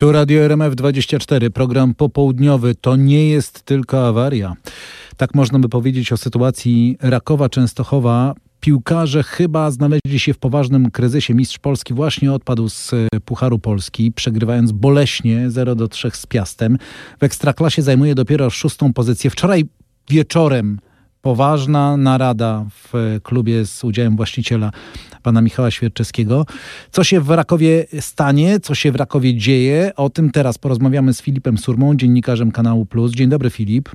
Tu Radio RMF24, program popołudniowy. To nie jest tylko awaria. Tak można by powiedzieć o sytuacji Rakowa Częstochowa. Piłkarze chyba znaleźli się w poważnym kryzysie. Mistrz Polski właśnie odpadł z Pucharu Polski, przegrywając boleśnie 0 do 3 z Piastem. W Ekstraklasie zajmuje dopiero szóstą pozycję. Wczoraj wieczorem poważna narada w klubie z udziałem właściciela pana Michała Świerczewskiego. Co się w Rakowie stanie, co się w Rakowie dzieje, o tym teraz porozmawiamy z Filipem Surmą, dziennikarzem kanału Plus. Dzień dobry Filip.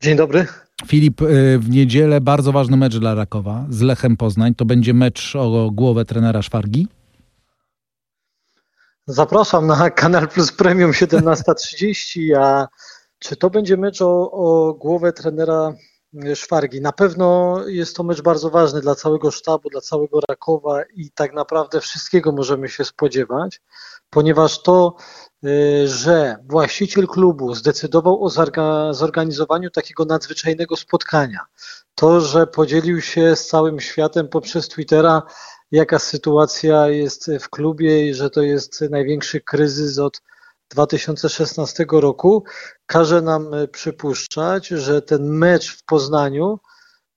Dzień dobry. Filip, y, w niedzielę bardzo ważny mecz dla Rakowa z Lechem Poznań. To będzie mecz o głowę trenera Szwargi? Zapraszam na Kanal Plus Premium 17.30, a czy to będzie mecz o, o głowę trenera Szwargi. Na pewno jest to mecz bardzo ważny dla całego sztabu, dla całego Rakowa i tak naprawdę wszystkiego możemy się spodziewać, ponieważ to, y, że właściciel klubu zdecydował o zorganizowaniu takiego nadzwyczajnego spotkania, to, że podzielił się z całym światem poprzez Twittera, jaka sytuacja jest w klubie i że to jest największy kryzys od 2016 roku każe nam e, przypuszczać, że ten mecz w Poznaniu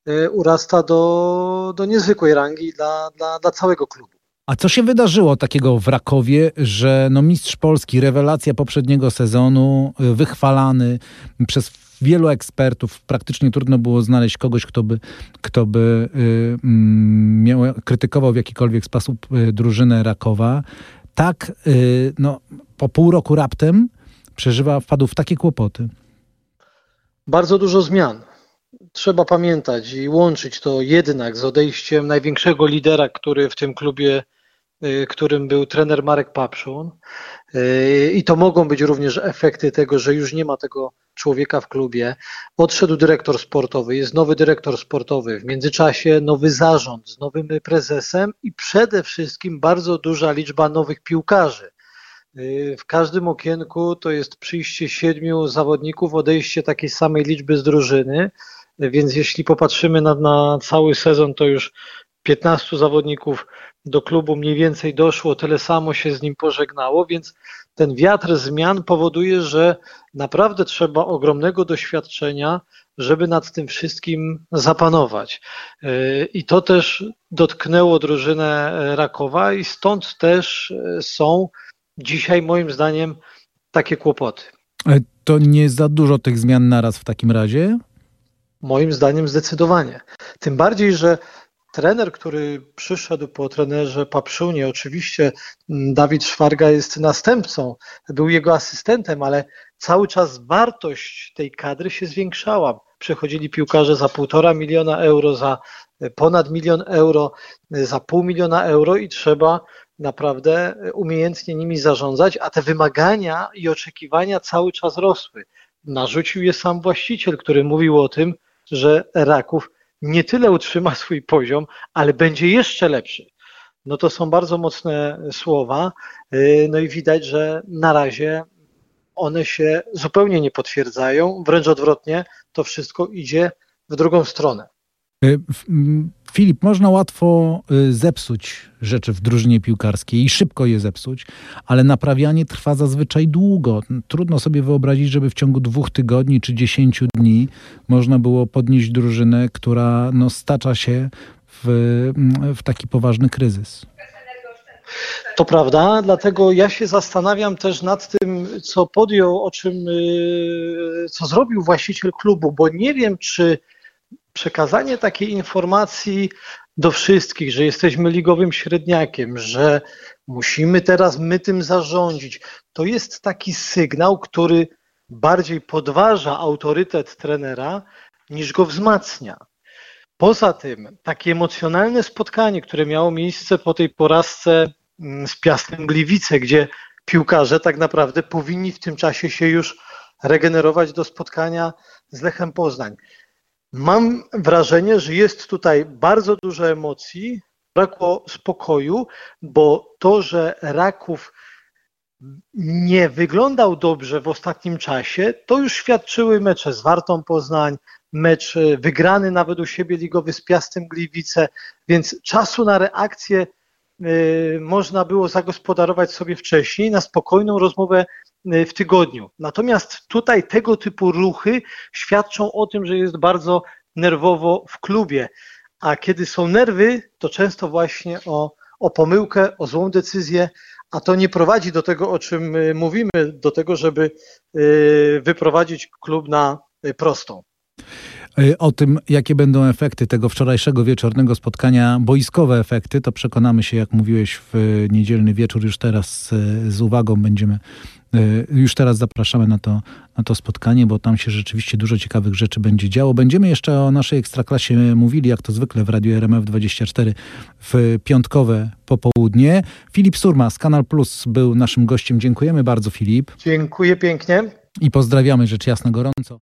e, urasta do, do niezwykłej rangi dla, dla, dla całego klubu. A co się wydarzyło takiego w Rakowie, że no mistrz Polski, rewelacja poprzedniego sezonu, e, wychwalany przez wielu ekspertów, praktycznie trudno było znaleźć kogoś, kto by, kto by y, miał, krytykował w jakikolwiek sposób drużynę Rakowa. Tak, y, no, po pół roku raptem przeżywa, wpadł w takie kłopoty? Bardzo dużo zmian. Trzeba pamiętać i łączyć to jednak z odejściem największego lidera, który w tym klubie, którym był trener Marek Papszun. Y, I to mogą być również efekty tego, że już nie ma tego człowieka w klubie. Odszedł dyrektor sportowy, jest nowy dyrektor sportowy, w międzyczasie nowy zarząd z nowym prezesem i przede wszystkim bardzo duża liczba nowych piłkarzy. Y, w każdym okienku to jest przyjście siedmiu zawodników, odejście takiej samej liczby z drużyny, więc jeśli popatrzymy na, na cały sezon, to już 15 zawodników do klubu mniej więcej doszło, tyle samo się z nim pożegnało, więc ten wiatr zmian powoduje, że naprawdę trzeba ogromnego doświadczenia, żeby nad tym wszystkim zapanować. I to też dotknęło drużynę Rakowa i stąd też są dzisiaj moim zdaniem takie kłopoty. To nie za dużo tych zmian naraz w takim razie? Moim zdaniem zdecydowanie. Tym bardziej, że trener, który przyszedł po trenerze Papszunie, oczywiście mm, Dawid Szwarga jest następcą, był jego asystentem, ale cały czas wartość tej kadry się zwiększała. Przychodzili piłkarze za półtora miliona euro, za ponad milion euro, za pół miliona euro i trzeba naprawdę umiejętnie nimi zarządzać, a te wymagania i oczekiwania cały czas rosły. Narzucił je sam właściciel, który mówił o tym, że Raków nie tyle utrzyma swój poziom, ale będzie jeszcze lepszy. No to są bardzo mocne słowa. Y, no i widać, że na razie one się zupełnie nie potwierdzają. Wręcz odwrotnie, to wszystko idzie w drugą stronę. Filip, można łatwo y, zepsuć rzeczy w drużynie piłkarskiej i szybko je zepsuć, ale naprawianie trwa zazwyczaj długo. Trudno sobie wyobrazić, żeby w ciągu dwóch tygodni czy dziesięciu dni można było podnieść drużynę, która no, stacza się w, w taki poważny kryzys. To prawda, dlatego ja się zastanawiam też nad tym, co podjął, o czym, y, co zrobił właściciel klubu, bo nie wiem, czy przekazanie takiej informacji do wszystkich, że jesteśmy ligowym średniakiem, że musimy teraz my tym zarządzić, to jest taki sygnał, który bardziej podważa autorytet trenera niż go wzmacnia. Poza tym, takie emocjonalne spotkanie, które miało miejsce po tej porażce mm, z Piastem Gliwice, gdzie piłkarze tak naprawdę powinni w tym czasie się już regenerować do spotkania z Lechem Poznań. Mam wrażenie, że jest tutaj bardzo dużo emocji, brakło spokoju, bo to, że Raków nie wyglądał dobrze w ostatnim czasie, to już świadczyły mecze z Wartą Poznań, mecz wygrany nawet u siebie ligowy z Piastem Gliwice, więc czasu na reakcję można było zagospodarować sobie wcześniej na spokojną rozmowę w tygodniu. Natomiast tutaj tego typu ruchy świadczą o tym, że jest bardzo nerwowo w klubie. A kiedy są nerwy, to często właśnie o, o pomyłkę, o złą decyzję, a to nie prowadzi do tego, o czym y, mówimy, do tego, żeby y, wyprowadzić klub na y, prostą. O tym, jakie będą efekty tego wczorajszego wieczornego spotkania, boiskowe efekty, to przekonamy się, jak mówiłeś, w niedzielny wieczór. Już teraz z uwagą będziemy już teraz zapraszamy na to, na to spotkanie, bo tam się rzeczywiście dużo ciekawych rzeczy będzie działo. Będziemy jeszcze o naszej ekstraklasie mówili, jak to zwykle w Radiu RMF24 w piątkowe popołudnie. Filip Surma z Kanal Plus był naszym gościem. Dziękujemy bardzo, Filip. Dziękuję pięknie. I pozdrawiamy rzecz jasna gorąco.